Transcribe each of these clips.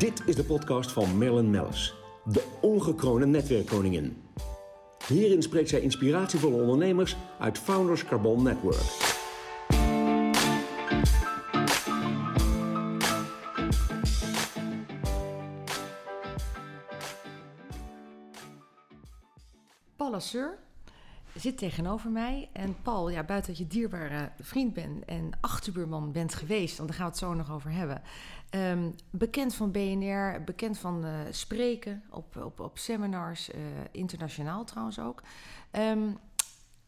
Dit is de podcast van Marilyn Mellis, de ongekroonde netwerkkoningin. Hierin spreekt zij inspiratievolle ondernemers uit Founders Carbon Network. Paul Lasseur zit tegenover mij. En Paul, ja, buiten dat je dierbare vriend bent en achterbuurman bent geweest, want daar gaan we het zo nog over hebben. Ehm, bekend van BNR, bekend van eh, spreken op, op, op seminars, eh, internationaal trouwens ook. Ehm,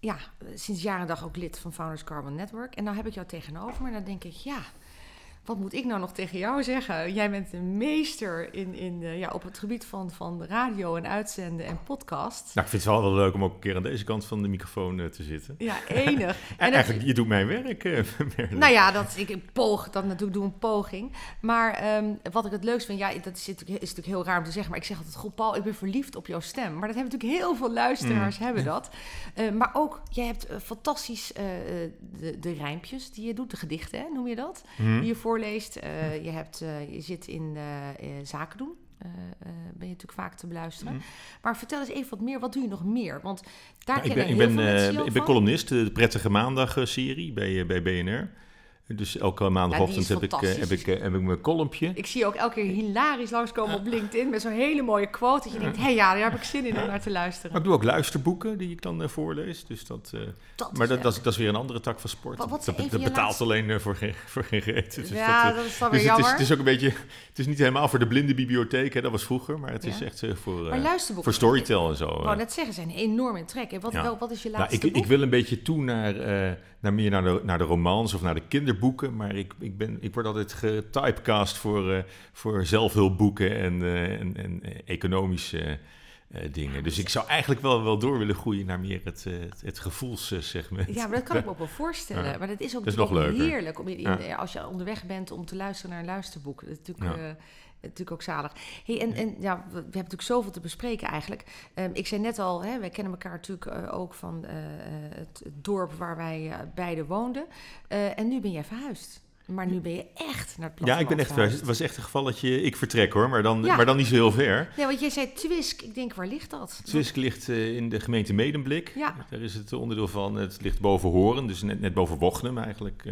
ja, sinds jaren dag ook lid van Founders Carbon Network. En nou heb ik jou tegenover en dan denk ik, ja, wat moet ik nou nog tegen jou zeggen? Jij bent een meester in, in, uh, ja, op het gebied van, van radio en uitzenden en podcast. Nou, ik vind het wel wel leuk om ook een keer aan deze kant van de microfoon uh, te zitten. Ja, enig. en, en eigenlijk, je doet mijn werk. Uh, nou ja, dat, ik poog dat natuurlijk, doe een poging. Maar um, wat ik het leukst vind, ja, dat is, is, natuurlijk heel raar om te zeggen, maar ik zeg altijd, goh Paul, ik ben verliefd op jouw stem. Maar dat hebben natuurlijk heel veel luisteraars, mm. hebben dat. maar ook, jij hebt fantastisch de, de rijmpjes die je doet, de gedichten, hè, noem je dat? Mm. Die je voor voorleest. Uh, je, hebt, uh, je zit in uh, zaken doen. ben je natuurlijk vaak te beluisteren. Mm. Maar vertel eens even wat meer. Wat doe je nog meer? Want daar ja, ik ben, ik ben, ik ben columnist, de Prettige Maandag-serie bij, bij BNR. Dus elke maandagochtend ja, heb, ik, heb, ik, heb ik mijn kolompje. Ik zie ook elke keer hilarisch langskomen op LinkedIn met zo'n hele mooie quote. Dat je denkt, hé hey, ja, daar heb ik zin in om naar te luisteren. Maar ik doe ook luisterboeken die ik dan uh, voorlees. Dus dat, dat maar dat, dat, is, dat, is weer een andere tak van sport. Wat, wat dat, dat betaalt laatste... alleen voor, geen, voor geen reet. Dus ja, dat, is dan weer dus jammer. Het is, het is ook een beetje, het is niet helemaal voor de blinde bibliotheek. Hè, dat was vroeger. Maar het is ja. echt voor, voor storytel en zo. Ik wou net zeggen, zijn enorm in trek. En wat, ja. wel, wat is je laatste nou, ik, boek? ik wil een beetje toe naar, naar meer naar de, naar de romans of naar de kinderboeken. Maar ik ik, ben, ik word altijd getypecast voor, uh, voor zelfhulpboeken en, uh, en, en economische uh, dingen. Dus ik zou eigenlijk wel, wel door willen groeien naar meer het, het, het gevoelssegment. Ja, maar dat kan ik me ook wel voorstellen. Ja. Maar dat is ook, dat is nog leuker. heerlijk om in, als je onderweg bent om te luisteren naar een luisterboek. Dat is natuurlijk natuurlijk ook zalig. Hey, en, en ja, we, we, hebben natuurlijk zoveel te bespreken eigenlijk. Um, ik zei net al, hè, wij kennen elkaar natuurlijk uh, ook van uh, het, het, dorp waar wij uh, beiden woonden. en nu ben jij verhuisd. Maar nu ben je echt naar het Ja, ik ben echt verhuisd. Het was echt een gevalletje, ik vertrek hoor, maar dan, ja. maar dan niet zo heel ver. Ja, want jij zei Twisk. Ik denk, waar ligt dat? Twisk ligt in de gemeente Medemblik. Ja. Daar is het onderdeel van. Het ligt boven Horen, dus net, net boven Wochnum eigenlijk.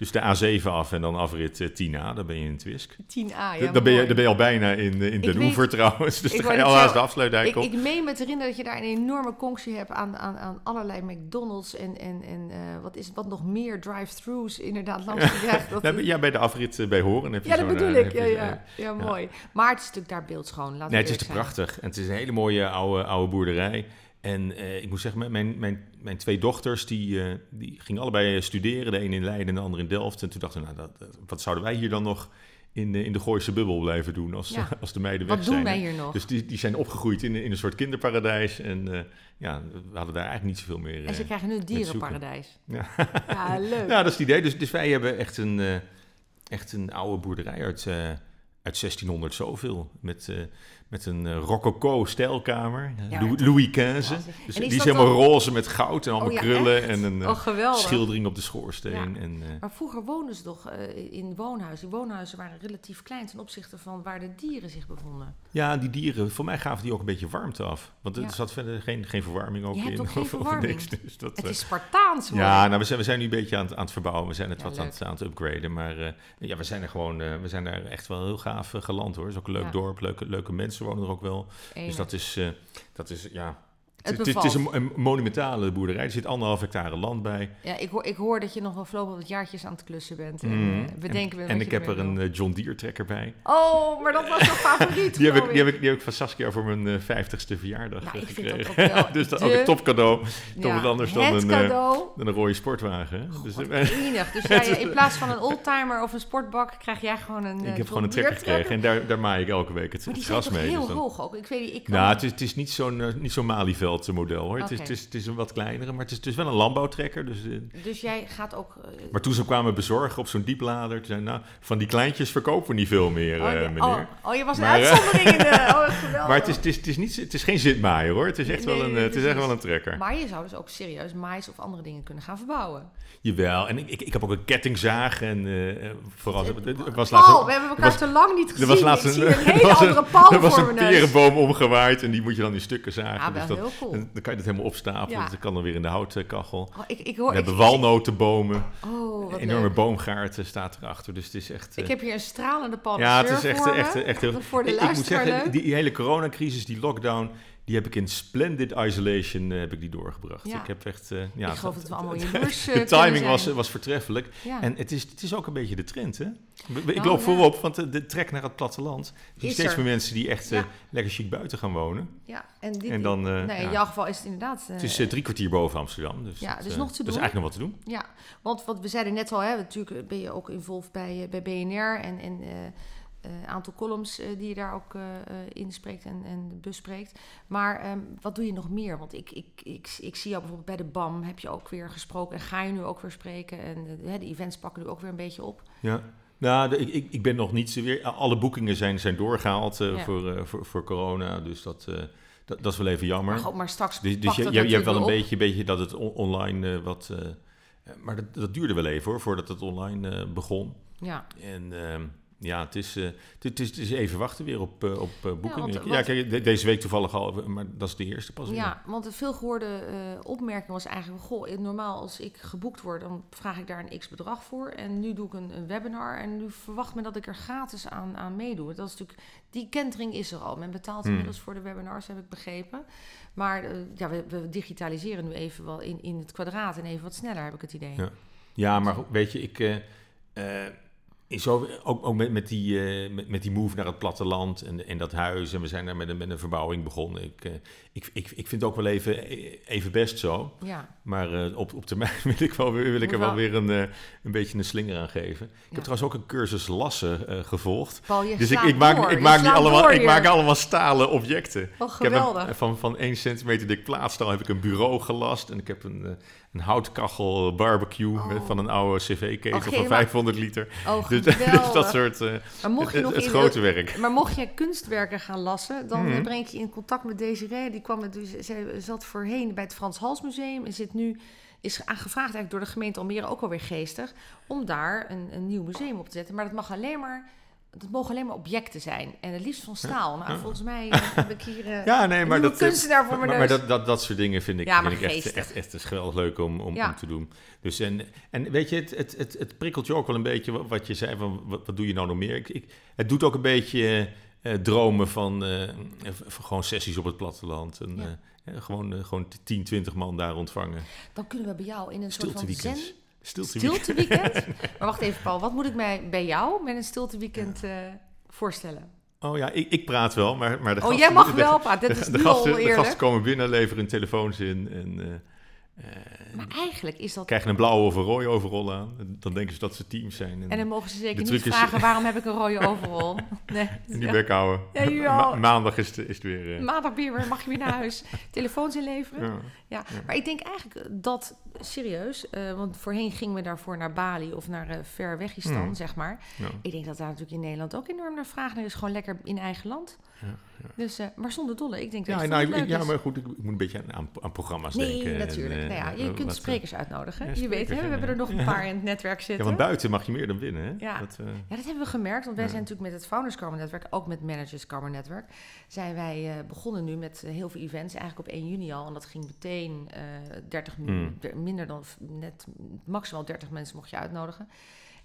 Dus de A7 af en dan afrit uh, 10A, dan ben je in Twisk. 10A, ja. Dan ben, je, dan ben je al bijna in, in Den Oever trouwens. Dus dan ga je al haast de afsluitdijk ik, ik meen me te herinneren dat je daar een enorme conctie hebt aan, aan, aan allerlei McDonald's en, en, en uh, wat is het, wat nog meer drive-thrus inderdaad langs de weg. Dat ja, ja, bij de afrit uh, bij Horen heb je Ja, dat bedoel ik. Ja, ja, ja, mooi. Maar het is natuurlijk daar beeldschoon. Laat nee, het is te prachtig. En het is een hele mooie oude, oude boerderij. En uh, ik moet zeggen, mijn, mijn, mijn twee dochters, die, uh, die gingen allebei studeren. De een in Leiden en de andere in Delft. En toen dachten we, nou, dat, dat, wat zouden wij hier dan nog in, uh, in de Gooise bubbel blijven doen als, ja. als de meiden wat weg zijn? Wat doen wij hier nog? Dus die, die zijn opgegroeid in, in een soort kinderparadijs. En ja, we hadden daar eigenlijk niet zoveel meer En ze krijgen nu een dierenparadijs. Ja. ja, leuk. Ja, dat is het idee. Dus, dus wij hebben echt een, echt een oude boerderij uit, uit 1600 zoveel. Met met een uh, rococo stijlkamer. Ja, Louis, XV. Dus die is helemaal al... roze met goud en allemaal oh, ja, krullen. Echt? En een oh, schildering op de schoorsteen. En, uh... Maar vroeger woonden ze toch in woonhuizen. Die woonhuizen waren relatief klein ten opzichte van waar de dieren zich bevonden. Ja, die dieren, voor mij gaven die ook een beetje warmte af. Want er zat verder geen, geen verwarming ook Je in. Ook verwarming. Niks, dus dat, het is Spartaans worden. Ja, nou, we, zijn, we zijn nu een beetje aan het, aan het verbouwen. We zijn het wat aan het, aan het upgraden. Maar ja, we zijn er gewoon, we zijn er echt wel heel gaaf geland hoor. Het is ook een leuk dorp. Leuke, leuke mensen wonen er ook wel. Enig. Dus dat is, uh, dat is ja, het, het, het, is een, een, monumentale boerderij. Er zit anderhalf hectare land bij. Ja, ik hoor, ik hoor dat je nog wel voorlopig wat jaartjes aan het klussen bent. En, mm. bedenken en, en ik heb er een uh, John Deere trekker bij. Oh, maar dat was jouw favoriet. die, heb ik, die, heb ik, die heb ik van Saskia voor mijn uh, vijftigste verjaardag nou, gekregen. Ik vind dat ook wel dus dat ook een topcadeau. Toch ja, wat anders dan een, dan een rode sportwagen. Oh, dus, enig. Dus jij, in plaats van een oldtimer of een sportbak krijg jij gewoon een Ik heb gewoon een trekker gekregen en daar, daar maai ik elke week het, maar het gras mee. heel dus dan, hoog ook. Ik weet niet, nou, het is, niet zo'n niet middenveldmodel hoor. Het, is, het, is, het is een wat kleinere, maar het is, het is wel een landbouwtrekker. Dus, eh, Dus jij gaat ook... eh, maar toen ze kwamen bezorgen op zo'n dieplader, toen zei nou, van die kleintjes verkopen we niet veel meer, oh, eh, ja, meneer. oh, oh, je was een Maar, uitzondering in de... Oh, geweldig. Maar het is, het, is, het, is niet, het is geen zitmaaier hoor. Het is echt, Nee, wel, een, nee, het is echt wel een trekker. Maar je zou dus ook serieus mais of andere dingen kunnen gaan verbouwen. Jawel, en ik, ik, ik heb ook een kettingzaag. En eh, vooral, het, was Paul, laatst... we hebben elkaar was- te lang niet gezien. Er was laatst een, een hele andere Paul er was een perenboom omgewaaid en die moet je dan in stukken zagen. Ah, wel dus dat, heel cool. en dan kan je dat helemaal opstapelen. Ja. Dus dat kan dan weer in de houtkachel. Oh, ik, ik hoor, We hebben ik- walnotenbomen. Oh, wat Een enorme leuk. boomgaard eh, staat erachter. Dus het is echt... eh, Ik heb hier een stralende Paul ja, het is echt, voor echt, me. echt heel... Voor de ik, ik moet zeggen, leuk. die hele coronacrisis, die lockdown... Die heb ik in splendid isolation eh, heb ik die doorgebracht. Ja. Ik heb echt... eh, ja, ik geloof dat we allemaal het- jaloers eh, De timing was, was vertreffelijk. Ja. En het is, het is ook een beetje de trend, hè? Ik Nou, loop voorop, want de, de trek naar het platteland. Er zijn steeds er. meer mensen die echt lekker chic buiten gaan wonen. ja, en, dit, En dan, nee, in ja. jouw geval is het inderdaad... Het is drie kwartier boven Amsterdam. Dus Ja, dat, dus nog te Dat is doen. eigenlijk nog wat te doen. Ja, want wat we zeiden net al, hè, natuurlijk ben je ook involved bij, bij BNR en een aantal columns eh, die je daar ook eh, inspreekt en, en bespreekt. Maar ehm, wat doe je nog meer? Want ik, ik, ik, ik zie jou bijvoorbeeld bij de BAM heb je ook weer gesproken en ga je nu ook weer spreken. En de events pakken nu ook weer een beetje op. Ja. Nou, ik, ik, ik ben nog niet zo weer. Alle boekingen zijn, zijn doorgehaald eh, Ja. voor, voor, voor corona. Dus dat, dat, dat is wel even jammer. Maar, goed, maar straks Dus, dus je, je, je hebt wel een beetje, beetje dat het on- online wat. maar dat, dat duurde wel even hoor, voordat het online begon. Ja, En ehm, ja, het is, eh, het, is, het is even wachten weer op, eh, op eh, boekingen. want- Ja, kijk, de- deze week toevallig al, maar dat is de eerste pas. ja, want de veelgehoorde eh opmerking was eigenlijk... Goh, normaal als ik geboekt word, dan vraag ik daar een x-bedrag voor. En nu doe ik een, een webinar en nu verwacht men dat ik er gratis aan, aan meedoe. Dat is natuurlijk, die kentering is er al. Men betaalt Hmm. inmiddels voor de webinars, heb ik begrepen. Maar ja, we, we digitaliseren nu even wel in, in het kwadraat en even wat sneller, heb ik het idee. Ja. Ja, maar goed, weet je, ik. Eh, zo, ook ook met, met, die, eh, met, met die move naar het platteland en, en dat huis. En we zijn daar met een, met een verbouwing begonnen. Ik, eh, ik, ik, ik vind het ook wel even, even best zo. Ja, Maar eh, op, op termijn wil ik, wel, weer- wil ik er wel weer een, eh, een beetje een slinger aan geven. Ik heb trouwens ook een cursus lassen eh, gevolgd. Paul, Dus ik, ik maak, door. ik maak, nu allemaal, ik maak allemaal stalen objecten. Oh, Ik heb een, van, van 1 centimeter dik plaatstaal heb ik een bureau gelast. En ik heb een, eh, een houtkachel barbecue Oh. met- van een oude cv-ketel van maar- 500 liter. Oh, Dus, dus dat soort... eh, Maar mocht je nog het in grote werk. Maar mocht je kunstwerken gaan lassen, dan eh, breng je in contact met Desiree. Die kwam met, dus, zij zat voorheen bij het Frans Hals Museum en zit nu is aangevraagd eigenlijk door de gemeente Almere ook alweer geestig om daar een, een nieuw museum op te zetten. Maar dat mag alleen maar dat mogen alleen maar objecten zijn en het liefst van staal. Nou, volgens mij eh, heb ik hier eh, Ja, nee, maar dat, eh, kunstenaar voor maar, mijn maar neus. dat, dat, dat soort dingen vind ik, Ja, vind ik echt, echt, echt is geweldig leuk om, om, Ja. om te doen. Dus en, en weet je, het, het, het, het prikkelt je ook wel een beetje wat, je zei van wat, wat doe je nou nog meer? Ik, ik, het doet ook een beetje dromen van, van gewoon sessies op het platteland. En, Ja. gewoon, gewoon 10, 20 man daar ontvangen. Dan kunnen we bij jou in een soort van zen... Stilteweekend. Stilteweekend? maar wacht even Paul, wat moet ik mij bij jou met een stilteweekend eh voorstellen? Oh ja, ik, ik praat wel, maar, maar de Oh, gasten... jij mag wel praten. Dat de, is de nu gasten, al de gasten komen binnen, leveren hun telefoons in en... eh, eh, Maar eigenlijk is dat... krijgen een blauwe of een rode overrol aan. Dan denken ze dat ze teams zijn. En dan mogen ze zeker niet is- vragen waarom heb ik een rode overal. Nee. En die bek houden. Ja. Ma- maandag is het, is het weer... eh, Maandag weer, mag je weer naar huis. Telefoons inleveren. ja. Ja, maar ik denk eigenlijk dat, serieus, eh, want voorheen gingen we daarvoor naar Bali of naar ver wegistan, Hmm. zeg maar. Ik denk dat daar natuurlijk in Nederland ook enorm naar vraag naar is. Gewoon lekker in eigen land. Ja, Dus, eh, maar zonder dolle. Ik denk dat Ja, het nou, ik- leuk ja, maar goed, ik, ik moet een beetje aan, programma's Nee, denken. en, natuurlijk. eh, nou ja, je wat, kunt eh, sprekers uitnodigen. ja, je weet, hè, we ja. hebben er nog een Ja. paar in het netwerk Ja, zitten. want buiten mag je meer dan binnen, hè? Ja. Dat, eh, Ja, dat hebben we gemerkt, want wij Ja. zijn natuurlijk met het Founders Karma Netwerk, ook met Managers Karma Netwerk, zijn wij eh, begonnen nu met eh, heel veel events, eigenlijk op 1 juni al. En dat ging meteen eh 30 Hmm. minder dan net maximaal 30 mensen mocht je uitnodigen.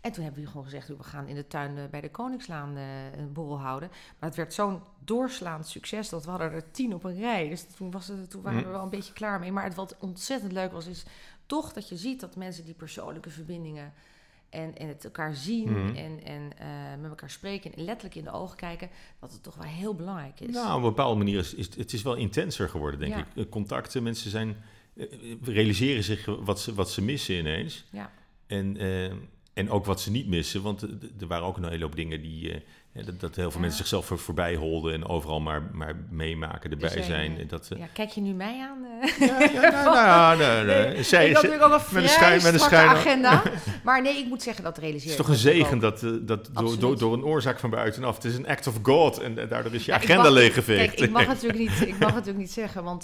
En toen hebben we gewoon gezegd, we gaan in de tuin eh, bij de Koningslaan eh, een borrel houden. Maar het werd zo'n doorslaand succes dat we hadden er tien op een rij. Dus toen, was het, toen waren we wel een beetje klaar mee. Maar het wat ontzettend leuk was, is toch dat je ziet dat mensen die persoonlijke verbindingen en, en het elkaar zien Mhm. en, en eh, met elkaar spreken en letterlijk in de ogen kijken, dat het toch wel heel belangrijk is. nou, op een bepaalde manier is, is het is wel intenser geworden, denk Ja. ik. Contacten, mensen zijn, realiseren zich wat ze, wat ze missen ineens. Ja. En, en ook wat ze niet missen, want er waren ook een hele hoop dingen die... ja, dat, dat heel veel mensen zichzelf voor, voorbij holden en overal maar, maar meemaken, erbij zijn, zijn. eh, dat, eh, Ja, kijk je nu mij aan? ja, ja, nou, nou, nou, nee, zij- ik had natuurlijk ook een met een vrij schijn- met een strakke schijn- agenda. Maar nee, ik moet zeggen, dat realiseer Het is toch een zegen dat, dat door, door, door een oorzaak van buitenaf. Het is een act of God en daardoor is je agenda mag- leeggeveegd. Kijk, ik mag, natuurlijk niet, ik mag natuurlijk niet zeggen, want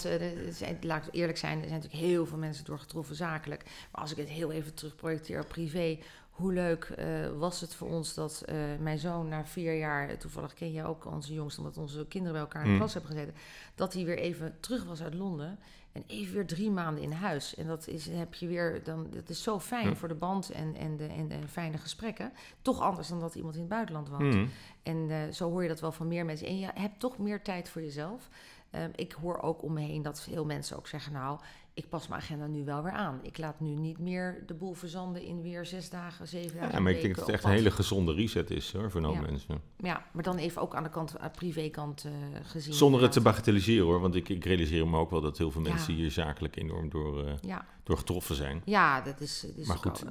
zijn, laat ik eerlijk zijn, er zijn natuurlijk heel veel mensen door getroffen zakelijk. Maar als ik het heel even terugprojecteer op privé, hoe leuk eh, was het voor ons dat eh, mijn zoon na vier jaar, toevallig ken jij ook onze jongste, omdat onze kinderen bij elkaar in de Mm. klas hebben gezeten, dat hij weer even terug was uit Londen. En even weer drie maanden in huis. En dat is, heb je weer, dan, dat is zo fijn voor de band en, en, de, en de fijne gesprekken. Toch anders dan dat iemand in het buitenland woont. Mhm. En eh, zo hoor je dat wel van meer mensen. En je hebt toch meer tijd voor jezelf. Ehm, ik hoor ook om me heen dat veel mensen ook zeggen... nou, ik pas mijn agenda nu wel weer aan. Ik laat nu niet meer de boel verzanden in weer zes dagen, zeven dagen. Ja, maar ik denk dat het echt een hele gezonde reset is hoor, voor Ja. mensen. Ja, maar dan even ook aan de kant, aan de privékant eh, gezien. Zonder het te bagatelliseren hoor, want ik, ik realiseer me ook wel dat heel veel Ja. mensen hier zakelijk enorm door, eh, Ja, door getroffen zijn. ja, dat is, dat is maar goed,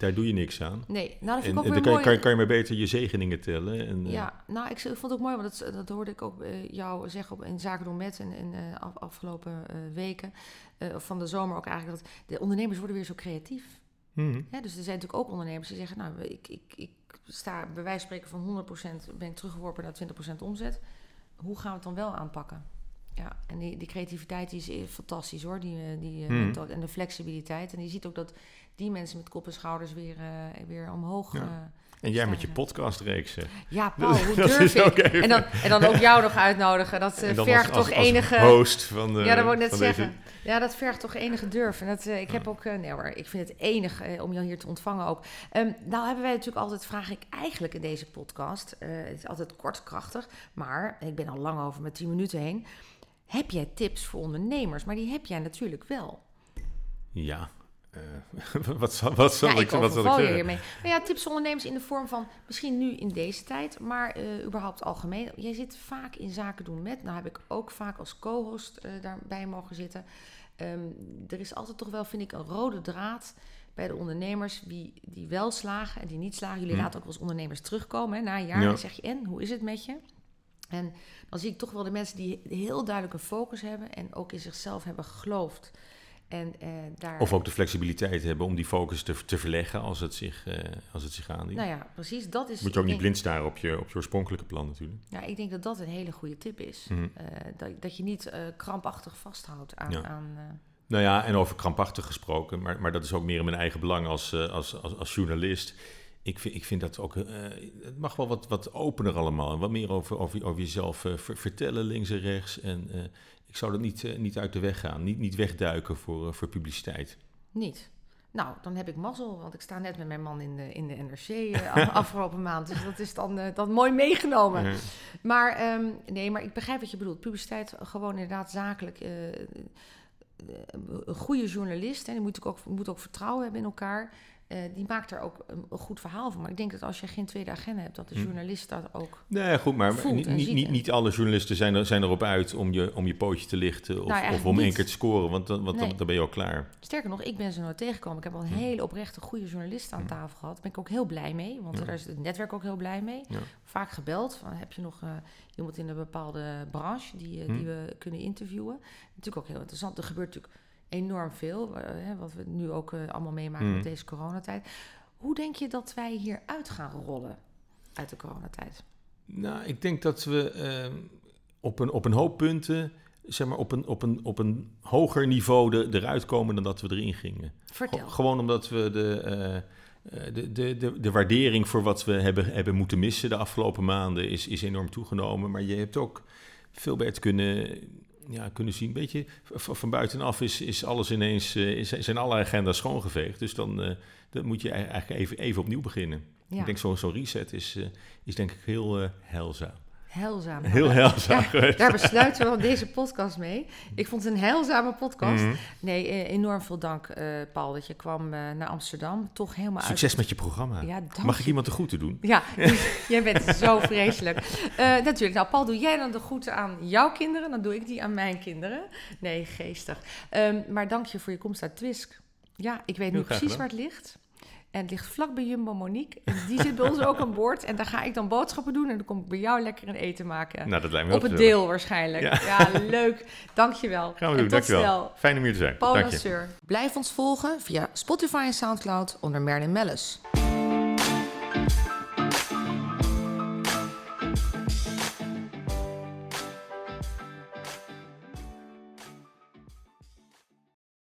daar doe je niks aan. Nee, nou dat vind En, ik ook en weer dan kan, je- mooi. kan, je- kan je maar beter je zegeningen tellen. En, eh, Ja, nou, ik, vond het ook mooi, want dat, dat hoorde ik ook eh, jou zeggen op, in Zaken doen met en, en eh, af- afgelopen weken. of van de zomer ook eigenlijk, dat de ondernemers worden weer zo creatief. Hè? Dus er zijn natuurlijk ook ondernemers die zeggen, nou, ik, ik, ik sta bij wijze van spreken van 100% ben ik teruggeworpen naar 20% omzet. Hoe gaan we het dan wel aanpakken? Ja, en die, die creativiteit die is eh, fantastisch hoor, die, eh, die, eh, Hmm. en de flexibiliteit. En je ziet ook dat die mensen met kop en schouders weer, weer omhoog... Ja. En jij met je podcastreeks. ja, Paul, hoe durf ik? even- En dan, en dan ook jou nog uitnodigen. Dat vergt als- toch als enige... host van de, ja, dat wou ik net zeggen. Deze, Ja, dat vergt toch enige durf. En dat, ik heb ook... nee hoor, ik vind het enig om jou hier te ontvangen ook. Ehm, nou hebben wij natuurlijk altijd, vraag ik eigenlijk in deze podcast... het is altijd kort, krachtig. Maar ik ben al lang over mijn 10 minuten heen. Heb jij tips voor ondernemers? Maar die heb jij natuurlijk wel. ja. Eh, wat zal, wat zal ja, ik, wat zal ik zeggen? hiermee. Maar ja, tips voor ondernemers in de vorm van misschien nu in deze tijd, maar eh, überhaupt algemeen. Jij zit vaak in zaken doen met. Nou heb ik ook vaak als co-host eh, daarbij mogen zitten. Ehm, er is altijd toch wel, vind ik, een rode draad bij de ondernemers die, die wel slagen en die niet slagen. Jullie Hm. laten ook eens ondernemers terugkomen hè, na een jaar. Ja. Zeg je, en, hoe is het met je? En dan zie ik toch wel de mensen die heel duidelijk een focus hebben en ook in zichzelf hebben geloofd. En eh, daar... Of ook de flexibiliteit hebben om die focus te, te verleggen als het zich, eh, als het zich aandient. Nou ja, precies. Dat is. Moet je ook niet denk- blind staren op je, op je oorspronkelijke plan natuurlijk. Ja, ik denk dat dat een hele goede tip is. Mhm. Eh, dat, dat je niet eh, krampachtig vasthoudt aan. Ja. aan eh, Nou ja, en over krampachtig gesproken, maar, maar dat is ook meer in mijn eigen belang als, als, als, als journalist. Ik vind, ik vind dat ook, eh, het mag wel wat, wat opener allemaal. En wat meer over, over, over jezelf eh, ver- vertellen, links en rechts. En eh, ik zou dat niet, niet uit de weg gaan, niet, niet wegduiken voor, voor publiciteit. niet. Nou, dan heb ik mazzel, want ik sta net met mijn man in de, in de NRC af- afgelopen maand. Dus dat is dan, dan mooi meegenomen. Maar ehm, nee, maar ik begrijp wat je bedoelt. Publiciteit, gewoon inderdaad zakelijk. een goede journalist, hè, die moet ook, moet ook vertrouwen hebben in elkaar. Eh, die maakt er ook een, een goed verhaal van. Maar ik denk dat als je geen tweede agenda hebt, dat de Hm. journalist dat ook. Nee, goed, maar Voelt niet, niet, niet, niet alle journalisten zijn, er, zijn erop uit om je, om je pootje te lichten of, Nou, of om één keer te scoren, want, dan, want dan, Nee. dan ben je al klaar. Sterker nog, ik ben ze nooit tegengekomen. Ik heb al een Hm. hele oprechte goede journalist aan Hm. tafel gehad. Daar ben ik ook heel blij mee, want Ja. daar is het netwerk ook heel blij mee. Ja. Vaak gebeld. Van, heb je nog eh, iemand in een bepaalde branche die, eh, die we kunnen interviewen? Natuurlijk ook heel interessant. Er gebeurt natuurlijk enorm veel, hè, wat we nu ook eh, allemaal meemaken met deze coronatijd. Hoe denk je dat wij hier uit gaan rollen uit de coronatijd? Nou, ik denk dat we eh, op, een, op een hoop punten, zeg maar, op een, op een, op een hoger niveau de, eruit komen dan dat we erin gingen. Vertel. Go- gewoon omdat we de, eh, eh, de, de, de, de waardering voor wat we hebben, hebben moeten missen de afgelopen maanden is, is enorm toegenomen. Maar je hebt ook veel beter kunnen, ja, kunnen zien. Weet je, v- van buitenaf is, is alles ineens, eh, is, zijn alle agenda's schoongeveegd. Dus dan, eh, dan moet je eigenlijk even, even opnieuw beginnen. Ja, Ik denk zo'n zo'n reset is, eh, is denk ik heel heilzaam. Heilzaam. Heel heilzaam geweest. Daar besluiten we deze podcast mee. Ik vond het een heilzame podcast. Mhm. Nee, eh, enorm veel dank, eh, Paul, dat je kwam eh, naar Amsterdam. Toch helemaal Succes uit... met je programma. Ja, Mag ik iemand de groeten doen? Ja, jij bent zo vreselijk. Natuurlijk. Nou, Paul, doe jij dan de groeten aan jouw kinderen? Dan doe ik die aan mijn kinderen. Nee, geestig. Ehm, maar dank je voor je komst uit Twisk. Ja, ik weet nu Heel precies waar het ligt. En het ligt vlak bij Jumbo Monique. En die zit bij ons ook aan boord. En daar ga ik dan boodschappen doen. En dan kom ik bij jou lekker een eten maken. Nou, dat lijkt me Op het deel waarschijnlijk. Ja. Ja, leuk. Dankjewel. Gaan we En doen, dankjewel. snel. Fijn om hier te zijn. Paul Dank je. Blijf ons volgen via Spotify en Soundcloud onder Merlin Mellis.